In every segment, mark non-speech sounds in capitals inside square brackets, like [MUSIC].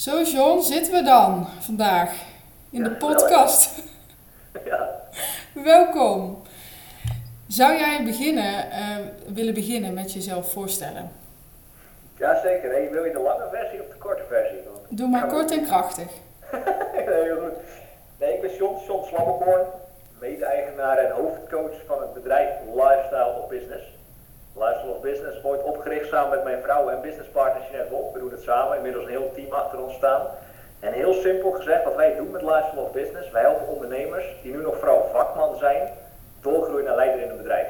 Zo John, zitten we dan vandaag in de podcast. [LAUGHS] Ja, Welkom. Zou jij beginnen, eh, willen beginnen met jezelf voorstellen? ja zeker. Hey, wil je de lange versie of de korte versie? Want- Doe maar kort en krachtig. [LAUGHS] heel goed. Nee, ik ben John, John Slabbekorn, mede-eigenaar en hoofdcoach van het bedrijf Lifestyle of Business. Lifestyle of Business ooit opgericht samen met mijn vrouw en businesspartner Jeanette Wolf. We doen het samen, inmiddels een heel team achter ons staan. En heel simpel gezegd, wat wij doen met Lifestyle of Business, wij helpen ondernemers die nu nog vooral vakman zijn, doorgroeien naar leider in een bedrijf.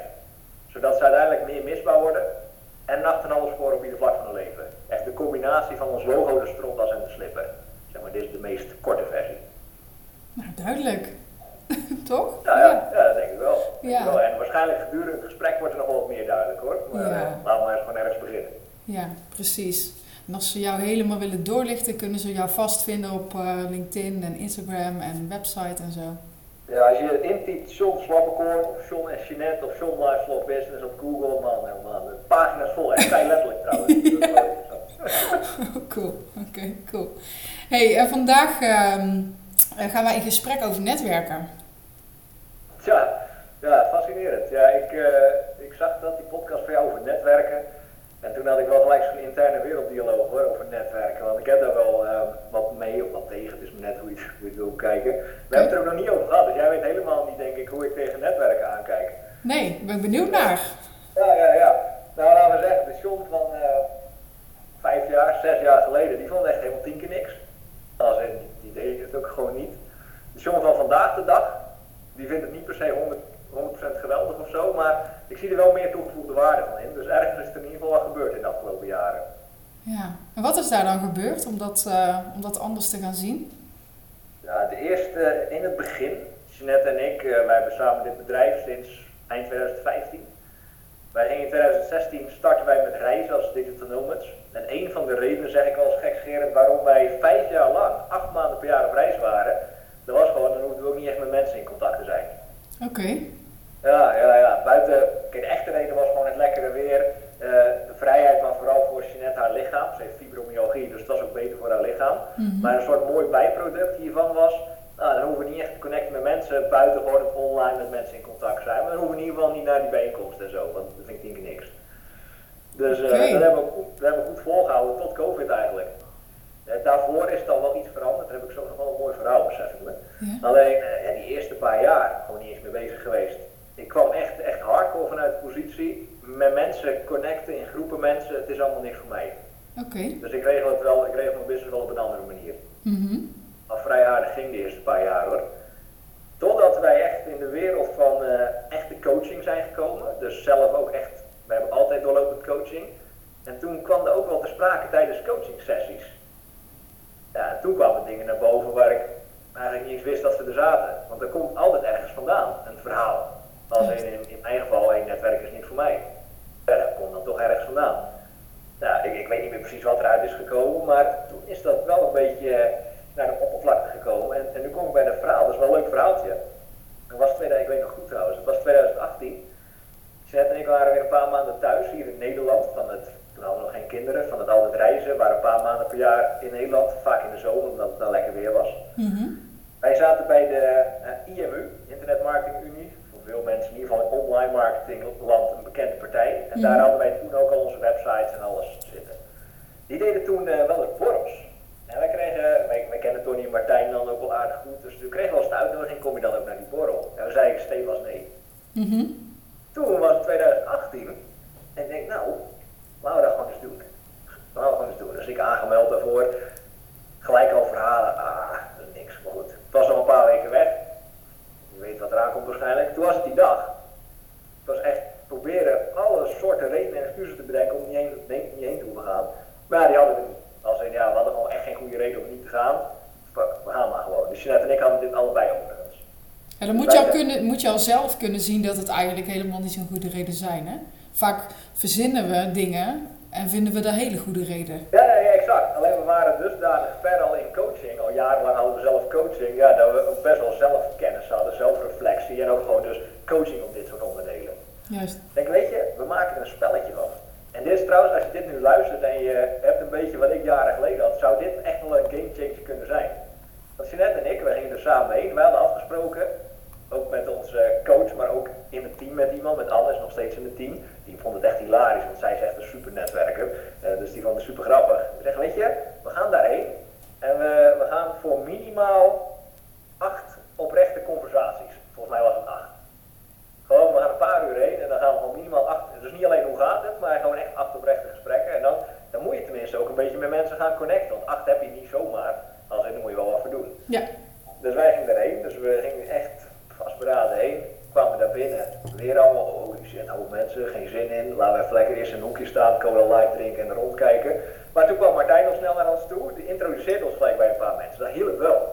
Zodat ze uiteindelijk meer misbaar worden en nacht en alles scoren op ieder vlak van hun leven. Echt de combinatie van ons logo, de stropdas en de slipper. Zeg maar, dit is de meest korte versie. Nou, duidelijk. [LAUGHS] Toch? Ja, ja, ja, dat denk ik wel. Ja. En waarschijnlijk gedurende het gesprek wordt er nog wel wat meer duidelijk hoor. Maar Ja. eh, laten we eens gewoon ergens beginnen. Ja, precies. En als ze jou helemaal willen doorlichten, kunnen ze jou vastvinden op eh, LinkedIn en Instagram en website en zo. Ja, als je intypt John Slappenkoorn of John en Jeanette of John Lifestyle Business op Google, man, man, man. De pagina is vol. En vrij letterlijk trouwens. [LAUGHS] [LAUGHS] Cool, oké, cool. hey, eh, vandaag ehm, eh, gaan wij in gesprek over netwerken. Tja, ja, fascinerend. Ja, ik, ik zag dat van jou over netwerken. En toen had ik wel gelijk zo'n interne werelddialoog hoor, over netwerken. Want ik heb daar wel eh, wat mee of wat tegen. Het is maar net hoe je, hoe je het wil kijken. We hebben het er ook nog niet over gehad. Dus jij weet helemaal niet, denk ik, hoe ik tegen netwerken aankijk. Nee, ik ben benieuwd naar. Ja, ja, ja. Nou, laten we zeggen, de John van eh, vijf jaar, zes jaar geleden, die vond echt helemaal tien keer niks. Als in, die deed het ook gewoon niet. De John van vandaag de dag, die vindt het niet per se 100, 100% geweldig of zo, maar ik zie er wel meer toegevoegde waarde van in. Dus ergens is er in ieder geval wat gebeurd in de afgelopen jaren. Ja. En wat is daar dan gebeurd om dat, eh, om dat anders te gaan zien? Ja, de eerste, in het begin, Jeanette en ik, eh, wij hebben samen dit bedrijf sinds eind 2015. Wij gingen in 2016 starten wij met reizen als digital nomads. En een van de redenen, zeg ik wel eens gekscherend, waarom wij vijf jaar lang, acht maanden per jaar op reis waren, dat was gewoon, dan hoefden we ook niet echt met mensen in contact te zijn. Oké. Ja, ja, ja. Buiten, kijk, de echte reden was gewoon het lekkere weer, eh, de vrijheid, maar vooral voor Jeanette haar lichaam. Ze heeft fibromyalgie, dus dat is ook beter voor haar lichaam. Mhm. Maar een soort mooi bijproduct hiervan was, nou, dan hoeven we niet echt te connecten met mensen, buiten gewoon het online met mensen in contact zijn. Maar dan hoeven we in ieder geval niet naar die bijeenkomsten en zo, want dat vind ik tien keer niks. Dus eh, Oké. dat, hebben we goed, dat hebben we goed volgehouden, tot COVID eigenlijk. Eh, daarvoor is het al wel iets veranderd, daar heb ik zo nog wel een mooi verhaal, besef ik me. Alleen eh, ja, die eerste paar jaar gewoon niet eens mee bezig geweest. Ik kwam echt, echt hardcore vanuit de positie. Met mensen connecten in groepen mensen, het is allemaal niks voor mij. Oké. Dus ik regel het wel, ik regel mijn business wel op een andere manier. Mhm. Maar vrij aardig ging de eerste paar jaar hoor. Totdat wij echt in de wereld van eh, echte coaching zijn gekomen. Dus zelf ook echt, we hebben altijd doorlopend coaching. En toen kwam er ook wel te sprake tijdens coaching sessies. Ja, toen kwamen dingen naar boven waar ik eigenlijk niet eens wist dat ze er zaten. Want er komt altijd ergens vandaan, een verhaal. Als in, in, mijn geval, één netwerk is niet voor mij. Ja, dat komt dan toch ergens vandaan. Nou, ik, ik weet niet meer precies wat eruit is gekomen, maar toen is dat wel een beetje eh, naar de oppervlakte gekomen. En, en nu kom ik bij dat verhaal, dat is wel een leuk verhaaltje. Dat was 2000, ik weet nog goed trouwens, het was 2018. Jeanette en ik waren weer een paar maanden thuis hier in Nederland. Van het, toen hadden we nog geen kinderen, van het altijd reizen. We waren een paar maanden per jaar in Nederland, vaak in de zomer omdat het dan lekker weer was. Mhm. Wij zaten bij de eh, IMU, Internet Marketing Unie. Veel mensen in ieder geval in online marketing land een bekende partij. En daar hadden wij toen ook al onze websites en alles zitten. Die deden toen eh, wel eens borrels. En wij kregen, wij, wij kennen Tony en Martijn dan ook wel aardig goed. Dus toen kregen we als een uitnodiging, kom je dan ook naar die borrel? En we zeiden stevast nee. Mhm. Toen was het 2018. En ik denk, nou, laten we dat gewoon eens doen. Laten we gewoon eens doen. Dus ik aangemeld daarvoor. Gelijk al verhalen. Ah, dat is niks. Maar goed. Het was nog een paar weken weg. Je weet wat eraan komt waarschijnlijk. Toen was het die dag. Het was echt proberen alle soorten redenen en excuses te bedenken om niet heen, nee, niet heen te hoeven gaan. Maar ja, die hadden we niet. Als in, ja, we hadden gewoon echt geen goede reden om niet te gaan. Fuck, we gaan maar gewoon. Dus Jeanette en ik hadden dit allebei overigens. En dan moet je, al kunnen, moet je al zelf kunnen zien dat het eigenlijk helemaal niet zo'n goede reden zijn. Hè? Vaak verzinnen we dingen en vinden we daar hele goede reden. Ja, ja, ja, exact. Alleen we waren dusdanig ver al in coaching, al jarenlang hadden we zelf coaching, ja, dat we ook best wel zelfkennis hadden, zelfreflectie en ook gewoon dus coaching op dit soort onderdelen. Juist. Ik denk, weet je, we maken er een spelletje van. En dit is trouwens, als je dit nu luistert en je hebt een beetje wat ik jaren geleden had, zou dit echt wel een game samen heen. We hadden afgesproken, ook met onze coach, maar ook in het team met iemand, met Anne is nog steeds in het team. Die vond het echt hilarisch, want zij is echt een super netwerker. Uh, dus die vond het super grappig. We zeggen, weet je, we gaan daarheen en we, we gaan voor minimaal acht oprechte conversaties. Volgens mij was het acht. Gewoon, we gaan een paar uur heen en dan gaan we gewoon minimaal acht. Dus niet alleen hoe gaat het, maar gewoon echt acht oprechte gesprekken. En dan, dan moet je tenminste ook een beetje met mensen gaan connecten. Want acht heb je niet zomaar. Als in, dan moet je wel wat voor doen. Ja. Dus wij gingen erheen. Dus we gingen echt vastberaden heen. Kwamen daar binnen. Weer allemaal, shit, hoop mensen, geen zin in. Laten we even lekker eerst een hoekje staan, cola light drinken en rondkijken. Maar toen kwam Martijn al snel naar ons toe. Die introduceerde ons gelijk bij een paar mensen. Dat hielp wel.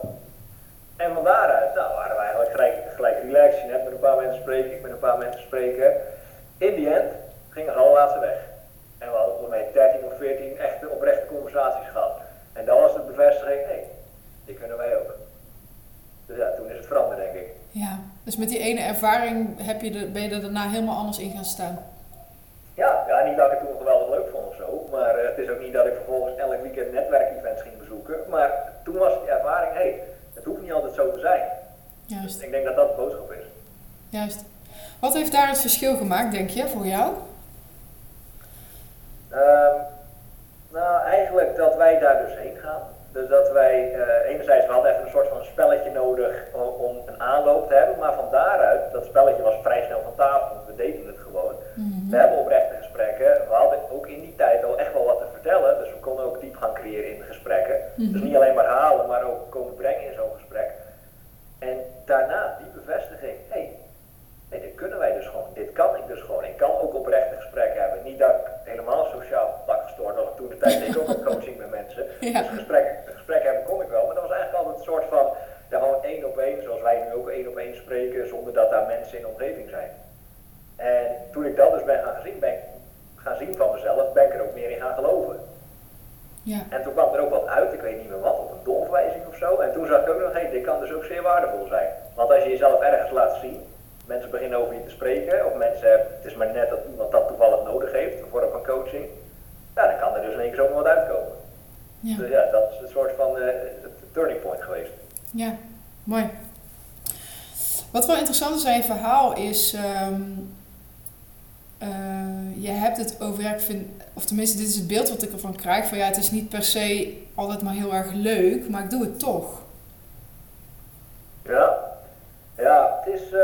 En van daaruit nou, waren we eigenlijk gelijk, gelijk relaxed. Je net met een paar mensen spreken, ik met een paar mensen spreken. In die end gingen ze laatste weg. En we hadden volgens mij 13 of 14 echte oprechte conversaties gehad. En dan was de bevestiging, hey, die kunnen wij ook. Dus ja, toen is het veranderd, denk ik. Ja, dus met die ene ervaring heb je de, ben je er daarna helemaal anders in gaan staan. Ja, ja, niet dat ik het toen geweldig leuk vond of zo, maar uh, het is ook niet dat ik vervolgens elk weekend netwerkevents ging bezoeken. Maar toen was die ervaring, hé, hey, het hoeft niet altijd zo te zijn. Juist. Dus ik denk dat dat de boodschap is. Juist. Wat heeft daar het verschil gemaakt, denk je, voor jou? Um, nou, eigenlijk dat wij daar dus heen gaan. Dus dat wij, uh, enerzijds, we hadden even een soort van spelletje nodig om, om, een aanloop te hebben, maar van daaruit, dat spelletje was vrij snel van tafel, want we deden het gewoon. Mm -hmm. We hebben oprechte gesprekken, we hadden ook in die tijd al echt wel wat te vertellen, dus we konden ook diep gaan creëren in de gesprekken. Mm -hmm. Dus niet alleen maar halen, maar ook komen brengen in zo'n gesprek. En daarna die bevestiging, hé, hey, nee, dit kunnen wij dus gewoon, dit kan ik dus gewoon. Ik kan ook oprechte gesprekken hebben. Niet dat ik helemaal sociaal plak gestoord was, toen de tijd deed ik ook al coaching met mensen. Ja. Dus gesprekken gesprek hebben kon ik wel, maar dat was eigenlijk altijd een soort van, ja, gewoon één op één, zoals wij nu ook één op één spreken, zonder dat daar mensen in de omgeving zijn. En toen ik dat dus ben gaan zien, ben ik gaan zien van mezelf, ben ik er ook meer in gaan geloven. Ja. En toen kwam er ook wat uit, ik weet niet meer wat, of een doorverwijzing of zo. En toen zag ik ook nog, hé, hey, dit kan dus ook zeer waardevol zijn. Want als je jezelf ergens laat zien, mensen beginnen over je te spreken, of mensen, het is maar net dat iemand dat toevallig nodig heeft, een vorm van coaching, ja, dan kan er dus in één keer zomaar wat uitkomen. Ja. Dus ja, dat is een soort van uh, turning point geweest. Ja, mooi. Wat wel je verhaal is, um, uh, je hebt het over, ja, ik vind, of tenminste dit is het beeld wat ik ervan krijg, van ja, het is niet per se altijd maar heel erg leuk, maar ik doe het toch. Ja, ja het is, uh,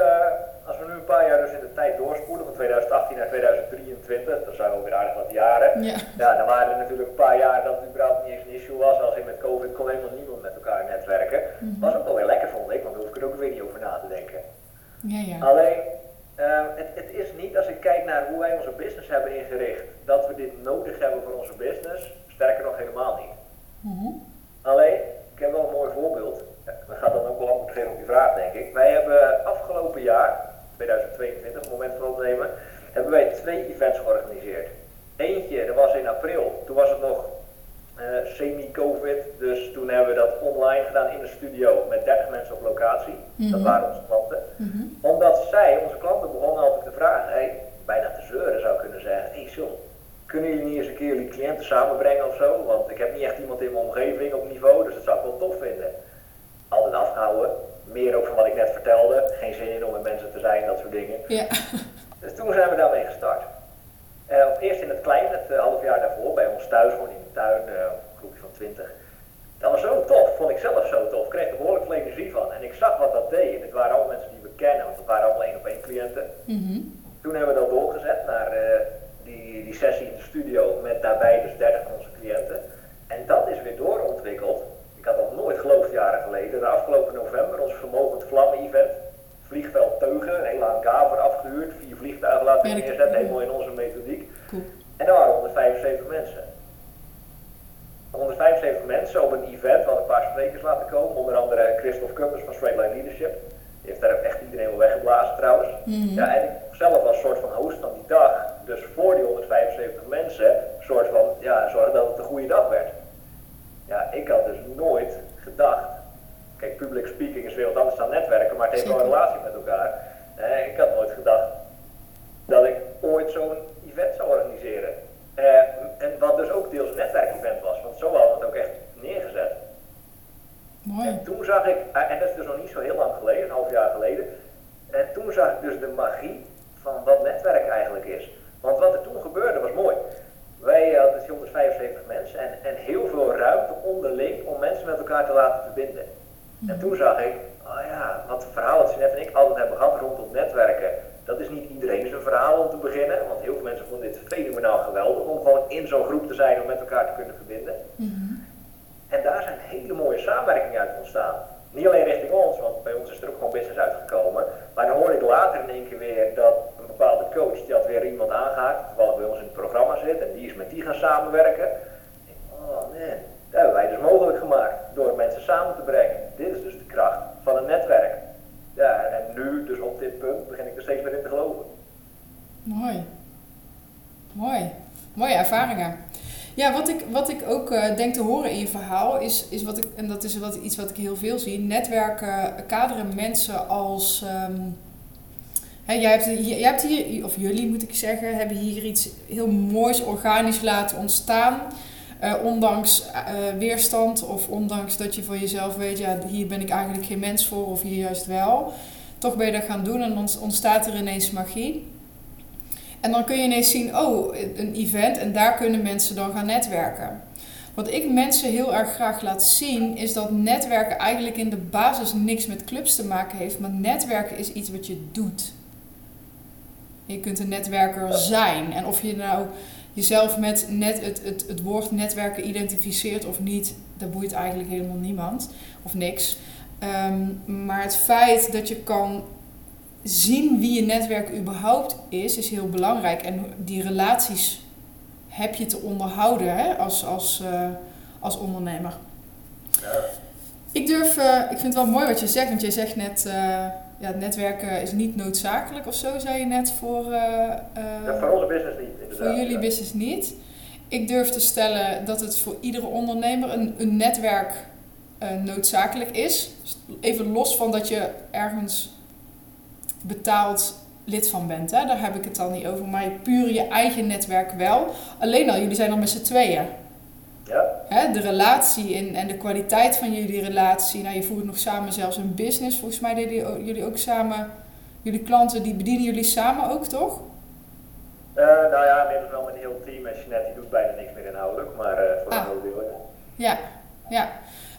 als we nu een paar jaar dus in de tijd doorspoelen, van 2018 naar 2023, dat zijn ook weer aardig wat jaren. Ja. ja, dan waren er natuurlijk een paar jaar dat het überhaupt niet eens een issue was. Als in met COVID kon helemaal niemand met elkaar netwerken. Mm -hmm. Was ook wel weer lekker vond ik, want daar hoef ik er ook weer niet over na te denken. Ja, ja. Alleen, uh, het, het is niet als ik kijk naar hoe wij onze business hebben ingericht, dat we dit nodig hebben voor onze business. Sterker nog helemaal niet. Mm -hmm. Alleen, ik heb wel een mooi voorbeeld. Dat gaat dan ook wel antwoord geven op die vraag, denk ik. Wij hebben afgelopen jaar, 2022, het moment van opnemen, hebben wij twee events georganiseerd. Eentje, dat was in april. Toen was het nog semi-covid, dus toen hebben we dat online gedaan in de studio met 30 mensen op locatie. Dat waren onze klanten. -hmm. Omdat zij, onze klanten, begonnen altijd te vragen, hey, bijna te zeuren zou kunnen zeggen, hé hey, John, kunnen jullie niet eens een keer jullie cliënten samenbrengen of zo? Want ik heb niet echt iemand in mijn omgeving op niveau, dus dat zou ik wel tof vinden. Altijd afgehouden. Meer ook van wat ik net vertelde. Geen zin in om met mensen te zijn, dat soort dingen. Ja. Dus toen zijn we daarmee gestart. Uh, eerst in het klein, het uh, half jaar daarvoor, bij ons thuis, gewoon in de tuin, uh, een groepje van 20. Dat was zo tof, vond ik zelf zo tof. Ik kreeg er behoorlijk veel energie van. En ik zag wat dat deed. En het waren allemaal mensen die we kennen, want het waren allemaal één op één cliënten. Mm -hmm. Toen hebben we dat doorgezet naar eh, die, die sessie in de studio met daarbij dus 30 van onze cliënten. En dat is weer doorontwikkeld. Ik had dat nooit geloofd jaren geleden. De afgelopen november ons vermogend vlammen-event. Vliegveld Teugen, een hele hangar voor afgehuurd. Vier vliegtuigen laten Ja, dat- neerzetten, helemaal in onze methodiek. Cool. En daar waren 175 mensen. 175 mensen op een event, we hadden een paar sprekers laten komen. Onder andere Christophe Kuppers van Straight Line Leadership. Die heeft daar echt iedereen wel weggeblazen trouwens. Mhm. Ja, en ik zelf was soort van host van die dag. Dus voor die 175 mensen, soort van, ja, zorgen dat het een goede dag werd. Ja, ik had dus nooit gedacht. Kijk, public speaking is weer wat anders dan netwerken, maar het heeft wel een relatie met elkaar. Eh, ik had nooit gedacht dat ik ooit zo'n event zou organiseren. Eh, en wat dus ook deels een netwerkevent zo we het ook echt neergezet. Mooi. En toen zag ik, eh, en dat is dus nog niet zo heel lang geleden, een half jaar geleden, en toen zag ik dus de magie van wat netwerk eigenlijk is. Want wat er toen gebeurde was mooi. Wij hadden 175 mensen en, en heel veel ruimte onderling om mensen met elkaar te laten verbinden. En toen zag ik, oh ja, wat verhaal wat net en ik altijd hebben gehad rondom netwerken, dat is niet iedereen zijn verhaal om te beginnen. Want heel veel mensen vonden dit fenomenaal geweldig om gewoon in zo'n groep te zijn om met elkaar te kunnen verbinden. En daar zijn hele mooie samenwerkingen uit ontstaan. Niet alleen richting ons, want bij ons is er ook gewoon business uitgekomen. Maar dan hoorde ik later in één keer weer dat een bepaalde coach, die had weer iemand aangehaakt, terwijl bij ons in het programma zit, en die is met die gaan samenwerken. Ik, oh man, dat hebben wij dus mogelijk gemaakt door mensen samen te brengen. Dit is dus de kracht van een netwerk. Ja, en nu, dus op dit punt, begin ik er steeds meer in te geloven. Mooi. Mooi. Mooie ervaringen. Ja, wat ik, wat ik ook uh, denk te horen in je verhaal is, is wat ik, en dat is wat, iets wat ik heel veel zie, netwerken kaderen mensen als. Um, hè, jij, hebt, jij hebt hier, of jullie moet ik zeggen, hebben hier iets heel moois organisch laten ontstaan. Uh, ondanks uh, weerstand of ondanks dat je van jezelf weet, ja, hier ben ik eigenlijk geen mens voor of hier juist wel. Toch ben je dat gaan doen en ontstaat er ineens magie. En dan kun je ineens zien, oh, een event en daar kunnen mensen dan gaan netwerken. Wat ik mensen heel erg graag laat zien, is dat netwerken eigenlijk in de basis niks met clubs te maken heeft, maar netwerken is iets wat je doet. Je kunt een netwerker zijn. En of je nou jezelf met net het, het, het woord netwerken identificeert of niet, dat boeit eigenlijk helemaal niemand of niks. Um, maar het feit dat je kan zien wie je netwerk überhaupt is, is heel belangrijk. En die relaties heb je te onderhouden hè, als, als, uh, als ondernemer. Ik durf, uh, ik vind het wel mooi wat je zegt, want je zegt net, uh, ja, netwerken is niet noodzakelijk of zo, zei je net voor. ja, voor onze business niet. Inderdaad. Voor jullie business niet. Ik durf te stellen dat het voor iedere ondernemer een, een netwerk noodzakelijk is. Even los van dat je ergens betaald lid van bent. Hè? Daar heb ik het al niet over. Maar puur je eigen netwerk wel. Alleen al, jullie zijn al met z'n tweeën. Ja. Hè? De relatie en, en de kwaliteit van jullie relatie. Nou, je voert nog samen zelfs een business. Volgens mij deden jullie ook samen... Jullie klanten, die bedienen jullie samen ook, toch? Uh, nou ja, inmiddels wel met een heel team. En Jeanette die doet bijna niks meer inhoudelijk. Maar uh, voor ah. een heel deel, ja. Ja,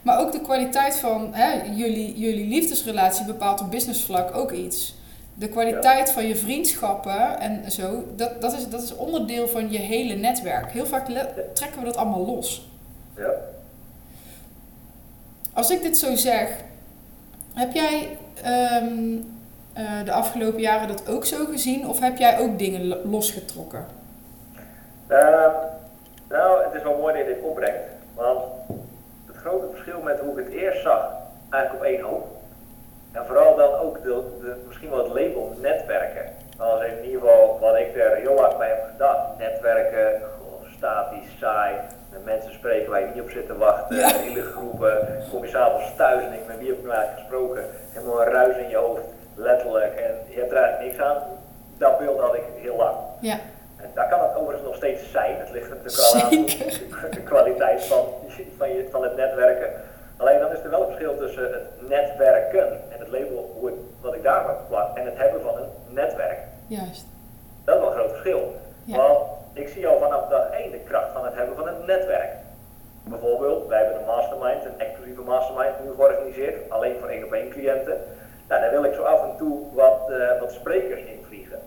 Maar ook de kwaliteit van hè, jullie, jullie liefdesrelatie bepaalt op businessvlak ook iets de kwaliteit van je vriendschappen en zo, dat, dat, is, dat is onderdeel van je hele netwerk. Heel vaak trekken we dat allemaal los. Ja. Als ik dit zo zeg, heb jij um, uh, de afgelopen jaren dat ook zo gezien of heb jij ook dingen losgetrokken? Uh, nou, het is wel mooi dat je dit opbrengt, want het grote verschil met hoe ik het eerst zag, eigenlijk op één hoop, en vooral dan ook de, de, misschien wel het label netwerken. Als in ieder geval wat ik er heel lang bij heb gedacht. Netwerken, goh, statisch, saai. Met mensen spreken waar je niet op zit te wachten. Ja. Hele groepen. Kom je s'avonds thuis en ik met wie heb ik nou gesproken? Helemaal een ruis in je hoofd, letterlijk. En je hebt er eigenlijk niks aan. Dat beeld had ik heel lang. Ja. En daar kan het overigens nog steeds zijn. Het ligt natuurlijk wel aan de kwaliteit van, van, je, van het netwerken. Alleen dan is er wel een verschil tussen het netwerken en het label hoe het, wat ik daar heb geplakt en het hebben van een netwerk. Juist. Dat is wel een groot verschil. Want ik zie al vanaf dag één de kracht van het hebben van een netwerk. Bijvoorbeeld, wij hebben een mastermind, een exclusieve mastermind nu georganiseerd, alleen voor één op één cliënten. Nou, daar wil ik zo af en toe wat, uh, wat sprekers invliegen.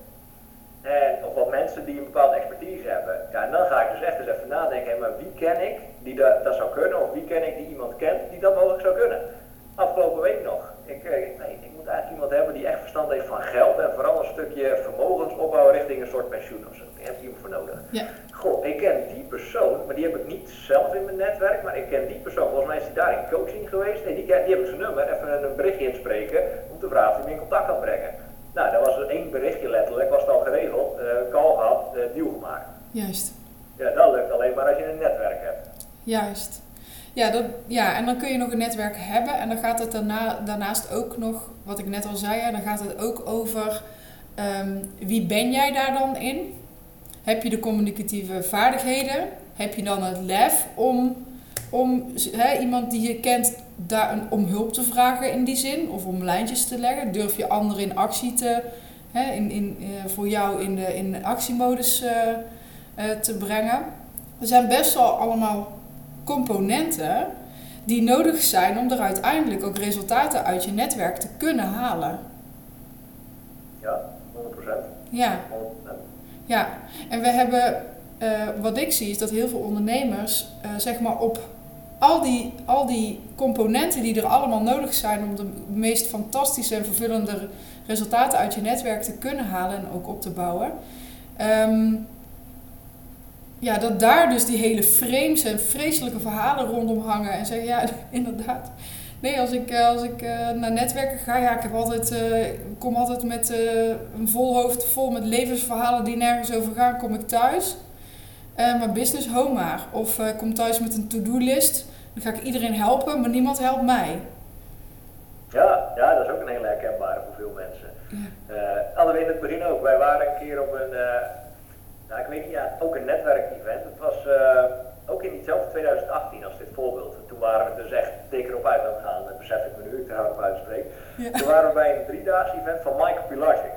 En, of wat mensen die een bepaalde expertise hebben. Ja, en dan ga ik dus echt eens even nadenken, maar wie ken ik die dat, dat zou kunnen? Of wie ken ik die iemand kent die dat mogelijk zou kunnen? Afgelopen week nog. Ik, eh, nee, ik moet eigenlijk iemand hebben die echt verstand heeft van geld en vooral een stukje vermogensopbouw richting een soort pensioen of zo. Daar heb je iemand voor nodig. Ja. Goh, ik ken die persoon, maar die heb ik niet zelf in mijn netwerk, maar ik ken die persoon. Volgens mij is hij daar in die, die heb ik zijn nummer, even een berichtje inspreken om te vragen of hij me in contact kan brengen. Nou, dat was er één berichtje letterlijk, was het al geregeld, uh, call gehad, uh, deal gemaakt. Juist. Ja, dat lukt alleen maar als je een netwerk hebt. Juist. Ja, dat, ja, en dan kun je nog een netwerk hebben en dan gaat het daarna, daarnaast ook nog, wat ik net al zei, dan gaat het ook over um, wie ben jij daar dan in? Heb je de communicatieve vaardigheden? Heb je dan het lef om om hè, iemand die je kent daar een, om hulp te vragen in die zin? Of om lijntjes te leggen? Durf je anderen in actie te, hè, in, in, eh, voor jou in de, in de actiemodus eh, eh, te brengen? Er zijn best wel allemaal componenten die nodig zijn om er uiteindelijk ook resultaten uit je netwerk te kunnen halen. Ja, 100%. Ja, 100%. ja. En we hebben, wat ik zie, is dat heel veel ondernemers, zeg maar, op al die, al die componenten die er allemaal nodig zijn om de meest fantastische en vervullende resultaten uit je netwerk te kunnen halen en ook op te bouwen. ehm, ja, dat daar dus die hele frames en vreselijke verhalen rondom hangen. En zeggen, ja, [LAUGHS] inderdaad. Nee, als ik, eh, als ik eh, naar netwerken ga, ja, ik heb altijd, eh, kom altijd met een vol hoofd vol met levensverhalen die nergens over gaan, kom ik thuis. Eh, maar business home maar. Of ik kom thuis met een to-do-list. Dan ga ik iedereen helpen, maar niemand helpt mij. Ja, ja, dat is ook een hele herkenbare voor veel mensen. Ja. We in het begin ook. Wij waren een keer op een, nou ik weet niet, ja, ook een netwerkevent. Het was ook in diezelfde 2018 als dit voorbeeld. Toen waren we dus echt dik erop uit aan het gaan. Dat besef ik me nu, ik er op uitspreek. Ja. Toen waren we bij een driedaags event van Michael Pilarczyk.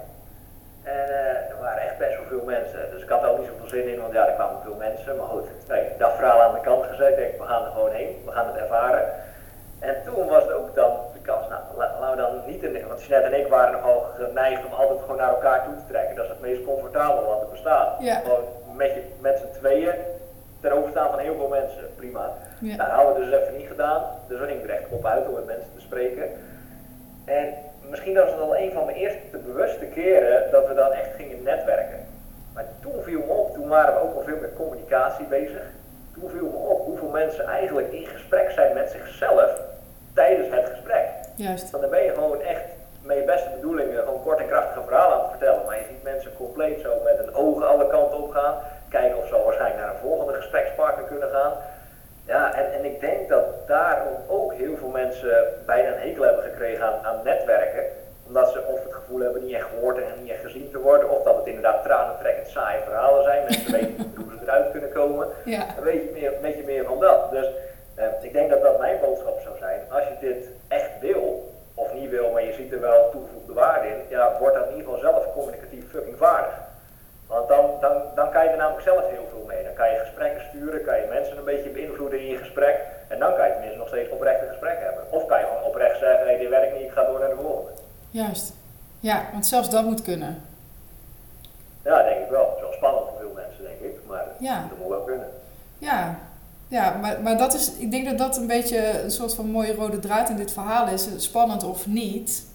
En eh, er waren echt best wel veel mensen. Dus ik had er ook niet zoveel zin in, want ja, er kwamen veel mensen. Maar goed, nee, dat verhaal aan de kant gezet. Ik denk, we gaan er gewoon heen. We gaan het ervaren. En toen was het ook dan de kans, nou, la- laten we dan niet in, want Jeanette en ik waren nogal geneigd om altijd gewoon naar elkaar toe te trekken. Dat is het meest comfortabel wat er bestaat. Ja. Gewoon met, je, met z'n tweeën ten overstaan van heel veel mensen. Prima. Ja. Nou, dat hadden we dus even niet gedaan. Dus we gingen er echt op uit om met mensen te spreken. En misschien was het al een van mijn eerste bewuste keren dat we dan echt gingen netwerken. Maar toen viel me op, toen waren we ook al veel met communicatie bezig. Toen viel me op hoeveel mensen eigenlijk in gesprek zijn met zichzelf tijdens het gesprek. Juist. Want dan ben je gewoon echt met je beste bedoelingen gewoon kort en krachtige verhalen aan het vertellen. Maar je ziet mensen compleet zo met hun ogen alle kanten op gaan. Kijken of ze waarschijnlijk naar een volgende gesprekspartner kunnen gaan. Ja, en, en ik denk dat daarom ook heel veel mensen bijna een hekel hebben gekregen aan, aan netwerken. Omdat ze of gevoel hebben niet echt gehoord en niet echt gezien te worden. Of dat het inderdaad tranentrekkend saaie verhalen zijn. Mensen [LAUGHS] weten niet hoe ze eruit kunnen komen. Ja. Een beetje meer, een beetje meer van dat. Dus eh, ik denk dat dat mijn boodschap zou zijn. Als je dit echt wil, of niet wil, maar je ziet er wel toegevoegde waarde in, ja, word dan in ieder geval zelf communicatief fucking vaardig. Want dan, dan, dan kan je er namelijk zelf heel veel mee. Dan kan je gesprekken sturen, kan je mensen een beetje beïnvloeden in je gesprek. En dan kan je tenminste nog steeds oprecht een gesprek hebben. Of kan je gewoon oprecht zeggen, hey, dit werkt niet, ik ga door naar de volgende. Juist. Ja, want zelfs dat moet kunnen. Ja, denk ik wel. Het is wel spannend voor veel mensen, denk ik. Maar Ja. dat moet wel kunnen. Ja, ja maar, maar dat is, ik denk dat dat een beetje een soort van mooie rode draad in dit verhaal is. Spannend of niet.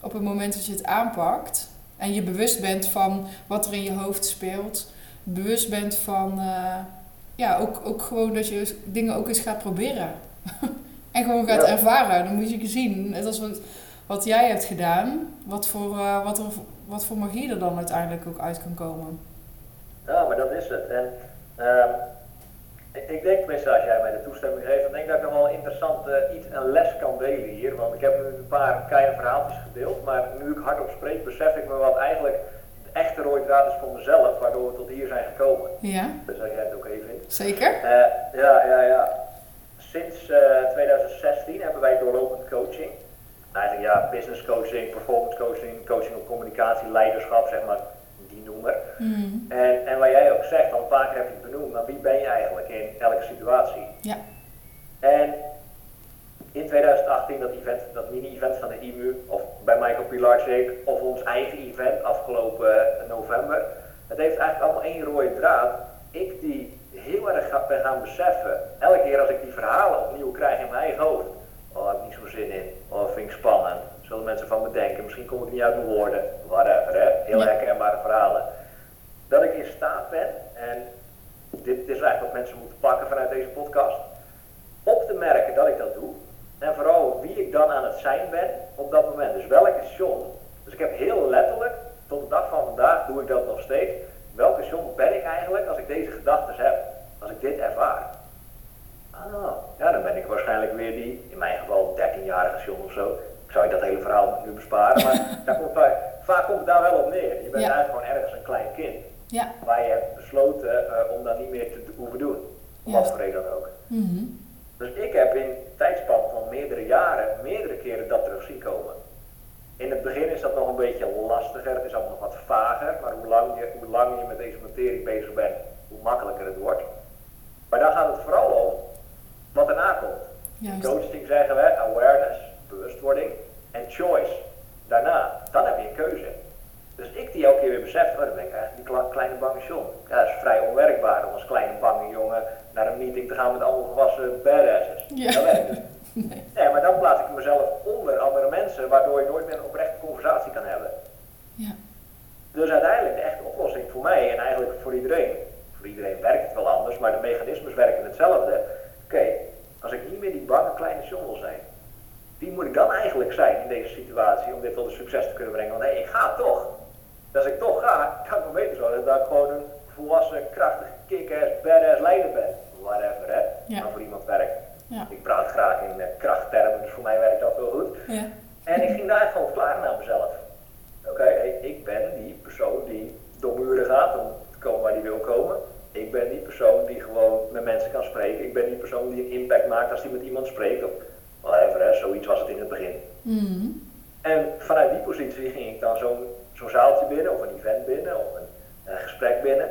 Op het moment dat je het aanpakt en je bewust bent van wat er in je hoofd speelt. Bewust bent van, eh, ja, ook, ook gewoon dat je dingen ook eens gaat proberen. [LAUGHS] en gewoon gaat Ja. ervaren. Dan moet je zien, net als wat, wat jij hebt gedaan, wat voor, eh, wat, er, wat voor magie er dan uiteindelijk ook uit kan komen. Ja, maar dat is het. En ehm, ik, ik denk tenminste, als jij mij de toestemming geeft, dan denk ik dat ik nog wel een interessant eh, iets, een les kan delen hier. Want ik heb nu een paar kleine verhaaltjes gedeeld, maar nu ik hardop spreek, besef ik me wat eigenlijk de echte rode is voor mezelf, waardoor we tot hier zijn gekomen. Ja, Dus als jij het ook even vindt. zeker? Eh, ja, ja, ja. Sinds eh, 2016 hebben wij doorlopend coaching. Eigenlijk ja, business coaching, performance coaching, coaching op communicatie, leiderschap, zeg maar, die noemer. Mm. En, en wat jij ook zegt, al keer heb je het benoemd, maar wie ben je eigenlijk in elke situatie? Ja. En in 2018, dat, event, dat mini-event van de IMU, of bij Michael Pilarczyk, of ons eigen event afgelopen eh, november, het heeft eigenlijk allemaal één rode draad. Ik die heel erg ben gaan beseffen, elke keer als ik die verhalen opnieuw krijg in mijn eigen hoofd, oh, heb ik niet zo zin in, oh, vind ik spannend, zullen mensen van me denken, misschien kom ik niet uit mijn woorden, whatever, hè? heel Ja. herkenbare verhalen. Dat ik in staat ben, en dit is eigenlijk wat mensen moeten pakken vanuit deze podcast, op te merken dat ik dat doe. En vooral wie ik dan aan het zijn ben op dat moment. Dus welke John. Dus ik heb heel letterlijk, tot de dag van vandaag doe ik dat nog steeds. Welke John ben ik eigenlijk als ik deze gedachten heb? Als ik dit ervaar? Ah, ja, dan ben ik waarschijnlijk weer die, in mijn geval 13-jarige John of zo. Ik zou je dat hele verhaal nu besparen, maar [LAUGHS] daar komt vaak, vaak komt het daar wel op neer. Je bent Ja. eigenlijk gewoon ergens een klein kind Ja, waar je hebt besloten eh, om dat niet meer te hoeven doen. Om wat voor reden dan ook. Mhm. Dus ik heb in een tijdspan van meerdere jaren meerdere keren dat terug zien komen. In het begin is dat nog een beetje lastiger, het is allemaal nog wat vager, maar hoe lang je, hoe lang je met deze materie bezig bent, hoe makkelijker het wordt. Maar dan gaat het vooral om wat erna komt. Juist. Coaching zeggen we, awareness, bewustwording en choice. Daarna, dan heb je een keuze. Dus ik die elke keer weer besef, oh, dan ben ik eigenlijk die kle- kleine bange John. Ja, dat is vrij onwerkbaar om als kleine bange jongen naar een meeting te gaan met allemaal volwassen badasses. Ja. Dat werkt niet. [LAUGHS] Nee. Nee, maar dan plaats ik mezelf onder andere mensen, waardoor je nooit meer een oprechte conversatie kan hebben. Ja. Dus uiteindelijk de echte oplossing voor mij en eigenlijk voor iedereen, voor iedereen werkt het wel anders, maar de mechanismes werken hetzelfde. Oké, als ik niet meer die bange kleine John wil zijn, wie moet ik dan eigenlijk zijn in deze situatie om dit tot een succes te kunnen brengen? Want hé, ik ga toch. Dus als ik toch ga, kan ik wel beter zorgen dat ik gewoon een volwassen, krachtige, kick-ass, badass leider ben. Whatever, hè. Ja. Maar voor iemand werkt. Ja. Ik praat graag in eh, krachttermen, dus voor mij werkt dat wel goed. Ja. En ik ging daar gewoon verklaren naar mezelf. Oké, hey, ik ben die persoon die door muren gaat om te komen waar die wil komen. Ik ben die persoon die gewoon met mensen kan spreken. Ik ben die persoon die een impact maakt als die met iemand spreekt. Of whatever, hè, zoiets was het in het begin. Mhm. En vanuit die positie ging ik dan zo'n zo'n zaaltje binnen, of een event binnen, of een, een gesprek binnen.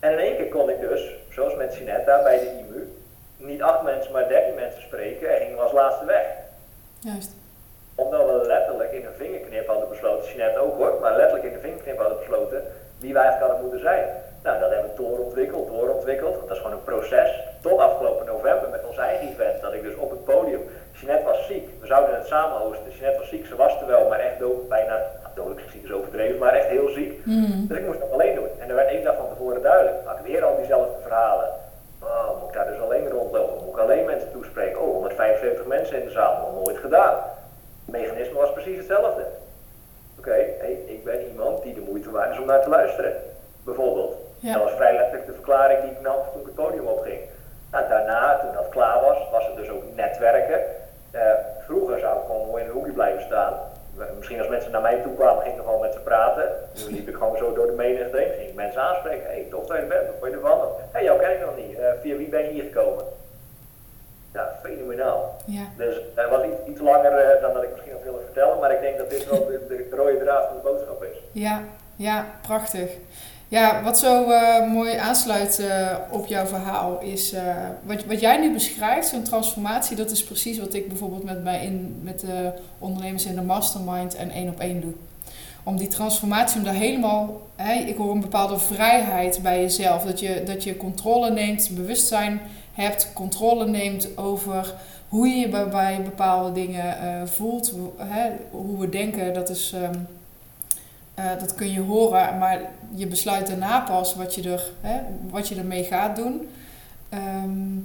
En in één keer kon ik dus, zoals met Sinetta bij de IMU, niet acht mensen, maar dertien mensen spreken en gingen we als laatste weg Juist. omdat we letterlijk in een vingerknip hadden besloten, Jeanette ook hoor, maar letterlijk in een vingerknip hadden besloten wie wij eigenlijk hadden moeten zijn. Nou, dat hebben we doorontwikkeld, doorontwikkeld, want dat is gewoon een proces. Tot afgelopen november met ons eigen event, dat ik dus op het podium, Jeanette was ziek, we zouden het samen hosten. Jeanette was ziek, ze was er wel, maar echt dood, bijna, nou, dodelijk ziek is overdreven, maar echt heel ziek. Mhm. Dus ik moest het alleen doen. En er werd één dag van tevoren duidelijk, maak weer al diezelfde verhalen. Oh, moet ik daar dus alleen rondlopen? Moet ik alleen mensen toespreken? Oh, 175 mensen in de zaal, nog nooit gedaan. Het mechanisme was precies hetzelfde. Oké, hey, ik ben iemand die de moeite waard is om naar te luisteren. Bijvoorbeeld. Ja. Dat was vrij letterlijk de verklaring die ik nam toen ik het podium opging. Nou, daarna, toen dat klaar was, was het dus ook netwerken. Eh, vroeger zou ik gewoon mooi in een hoekje blijven staan. Misschien als mensen naar mij toe kwamen, ging ik nog wel met ze praten. Nu liep ik gewoon zo door de menigte heen, ging ik mensen aanspreken. Hé, hey, tof dat je er bent, wat vond je ervan? Hé, hey, jou ken ik nog niet. Eh, via wie ben je hier gekomen? Ja, fenomenaal. Ja. Dus het was iets, iets langer eh, dan dat ik misschien had willen vertellen, maar ik denk dat dit wel de, de rode draad van de boodschap is. Ja, ja, prachtig. Ja, wat zo eh, mooi aansluit eh, op jouw verhaal is eh, wat, wat jij nu beschrijft, zo'n transformatie, dat is precies wat ik bijvoorbeeld met, mij in, met de ondernemers in de mastermind en één op één doe. Om die transformatie, om daar helemaal, hè, ik hoor een bepaalde vrijheid bij jezelf, dat je, dat je controle neemt, bewustzijn hebt, controle neemt over hoe je je bij, bepaalde dingen voelt, hè, hoe we denken, dat is... ehm, eh, dat kun je horen, maar je besluit daarna pas wat je, er, hè, wat je ermee gaat doen. Ehm,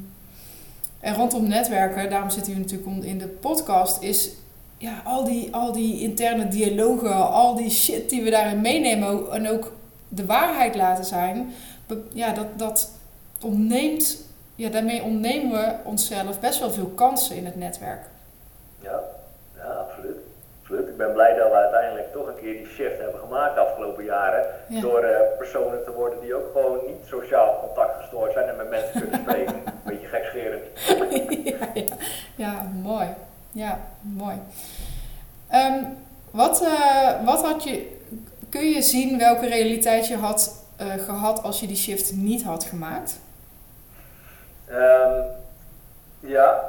en rondom netwerken, daarom zitten jullie natuurlijk in de podcast, is ja, al, die, al die interne dialogen, al die shit die we daarin meenemen en ook de waarheid laten zijn, ja, dat, dat ontneemt, ja, daarmee ontnemen we onszelf best wel veel kansen in het netwerk. Ja, ja absoluut. absoluut. Ik ben blij dat we uiteindelijk toch een keer die shift hebben gemaakt de afgelopen jaren. Ja. Door eh, personen te worden die ook gewoon niet sociaal contact gestoord zijn en met mensen kunnen [LAUGHS] spreken. Een beetje gekscherend. ja, [LAUGHS] ja. ja, mooi. Ja, mooi. Ehm, wat, eh, wat had je, kun je zien welke realiteit je had eh, gehad als je die shift niet had gemaakt? Ehm, ja,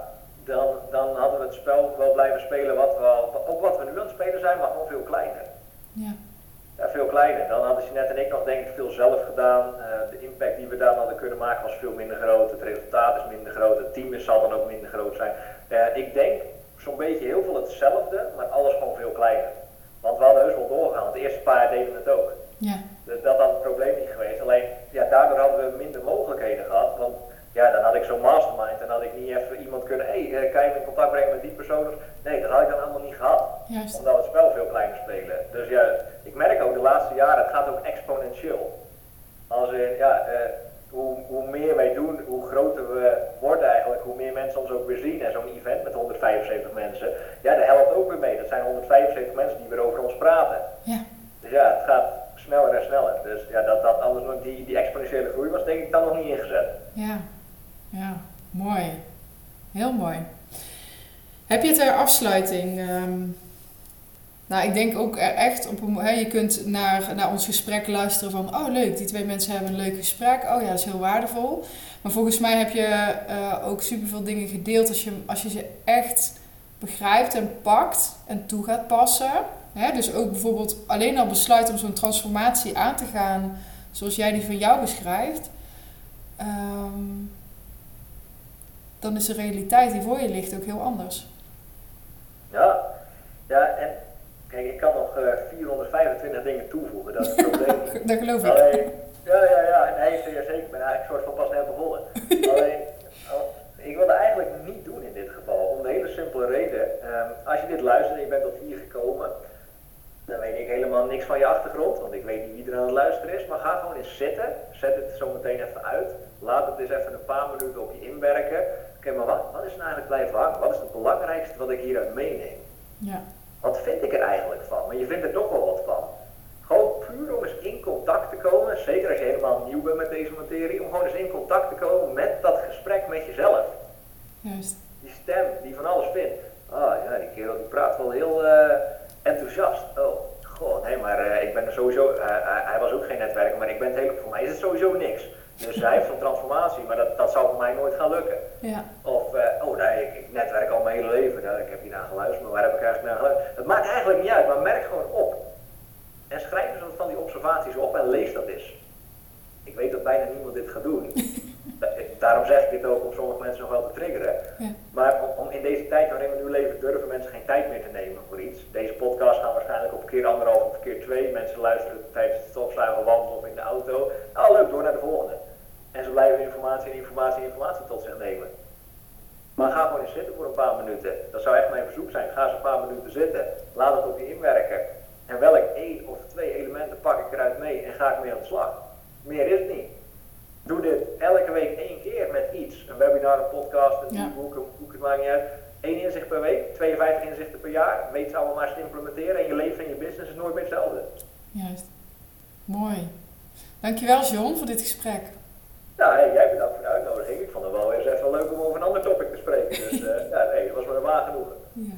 dan, dan hadden we het spel wel blijven spelen wat we al, ook wat we nu aan het spelen zijn, maar gewoon veel kleiner. Ja, Ja, veel kleiner. Dan hadden Jeanette en ik nog denk ik veel zelf gedaan. Eh, de impact die we dan hadden kunnen maken was veel minder groot. Het resultaat is minder groot. Het team is, zal dan ook minder groot zijn. Eh, ik denk zo'n beetje heel veel hetzelfde, maar alles gewoon veel kleiner. Want we hadden heus wel doorgegaan. Het eerste paar deden we het ook. ja, Dus dat had het probleem niet geweest. Alleen, ja, daardoor hadden we minder mogelijkheden gehad. Want ja, dan had ik zo'n mastermind en had ik niet even iemand kunnen, hé, hey, kan je me in contact brengen met die persoon? Nee, dat had ik dan allemaal niet gehad juist. omdat het spel veel kleiner spelen. Dus ja, ik merk ook de laatste jaren, het gaat ook exponentieel. Als in, ja, eh, hoe, hoe meer wij doen, hoe groter we worden eigenlijk, hoe meer mensen ons ook weer zien. En zo'n event met 175 mensen, ja, dat helpt ook weer mee. Dat zijn 175 mensen die weer over ons praten. Ja, Dus ja, het gaat sneller en sneller. Dus ja, dat, dat anders nog die, die exponentiële groei was denk ik dan nog niet ingezet. ja, ja, Mooi. Heel mooi. Heb je ter afsluiting... ehm, nou, ik denk ook er echt op een... Je kunt naar, naar ons gesprek luisteren van... Oh, leuk, die twee mensen hebben een leuk gesprek. Oh ja, is heel waardevol. Maar volgens mij heb je eh, ook superveel dingen gedeeld... Als je, als je ze echt begrijpt en pakt en toe gaat passen. Hè? Dus ook bijvoorbeeld alleen al besluit om zo'n transformatie aan te gaan... Zoals jij die van jou beschrijft... ehm, dan is de realiteit die voor je ligt ook heel anders. Ja, ja en kijk, ik kan nog eh, 425 dingen toevoegen, dat is het probleem. [LAUGHS] Dat geloof ik. Alleen, ja, ja, ja, nee, zeker. Ik ben eigenlijk een soort van pas net begonnen. [LAUGHS] Alleen, al- ik wil dat eigenlijk niet doen in dit geval, om de hele simpele reden. ehm, als je dit luistert en je bent tot hier gekomen, dan weet ik helemaal niks van je achtergrond, want ik weet niet wie er aan het luisteren is. Maar ga gewoon eens zitten, zet het zo meteen even uit. Laat het eens even een paar minuten op je inwerken. Oké, maar wat, wat is nou eigenlijk blijven hangen? Wat is het belangrijkste wat ik hieruit meeneem? Ja. Wat vind ik er eigenlijk van? Maar je vindt er toch wel wat van. Gewoon puur om eens in contact te komen, zeker als je helemaal nieuw bent met deze materie, om gewoon eens in contact te komen met dat gesprek met jezelf. Juist. Die stem die van alles vindt. Ah ja, die kerel die praat wel heel eh, enthousiast. Oh, god, nee, maar eh, ik ben er sowieso, eh, hij hij was ook geen netwerker, maar ik ben het hele, voor mij is het sowieso niks. Dus hij heeft zo'n transformatie, maar dat, dat zou voor mij nooit gaan lukken. Ja. Of, eh, oh nee, ik, ik netwerk al mijn hele leven. Nou, ik heb hier naar geluisterd, maar waar heb ik eigenlijk naar geluisterd? Het maakt eigenlijk niet uit, maar merk gewoon op. En schrijf eens wat van die observaties op en lees dat eens. Ik weet dat bijna niemand dit gaat doen. Da- [LAUGHS] Daarom zeg ik dit ook om sommige mensen nog wel te triggeren. Ja. Maar om, om in deze tijd waarin we nu leven, durven mensen geen tijd meer te nemen voor iets. Deze podcast gaan waarschijnlijk op keer anderhalf of keer twee. Mensen luisteren tijdens het stofzuigen, wandelen of in de auto. Nou leuk, door naar de volgende. En ze blijven informatie en informatie en informatie tot zich nemen. Maar ga gewoon eens zitten voor een paar minuten. Dat zou echt mijn verzoek zijn. Ga eens een paar minuten zitten. Laat het op je inwerken. En welk één of twee elementen pak ik eruit mee en ga ik mee aan de slag. Meer is het niet. Doe dit elke week één keer met iets. Een webinar, een podcast, een Ja. e-book, een boek, het maakt niet uit. Eén inzicht per week, 52 inzichten per jaar. Weet ze allemaal maar eens te implementeren en je leven en je business is nooit meer hetzelfde. Juist. Mooi. Dankjewel John voor dit gesprek. Nou, hey, jij bedankt voor de uitnodiging. Ik vond het wel eens even leuk om over een ander topic te spreken. Dus eh [LAUGHS] ja, nee, dat was me een waar genoegen. Ja.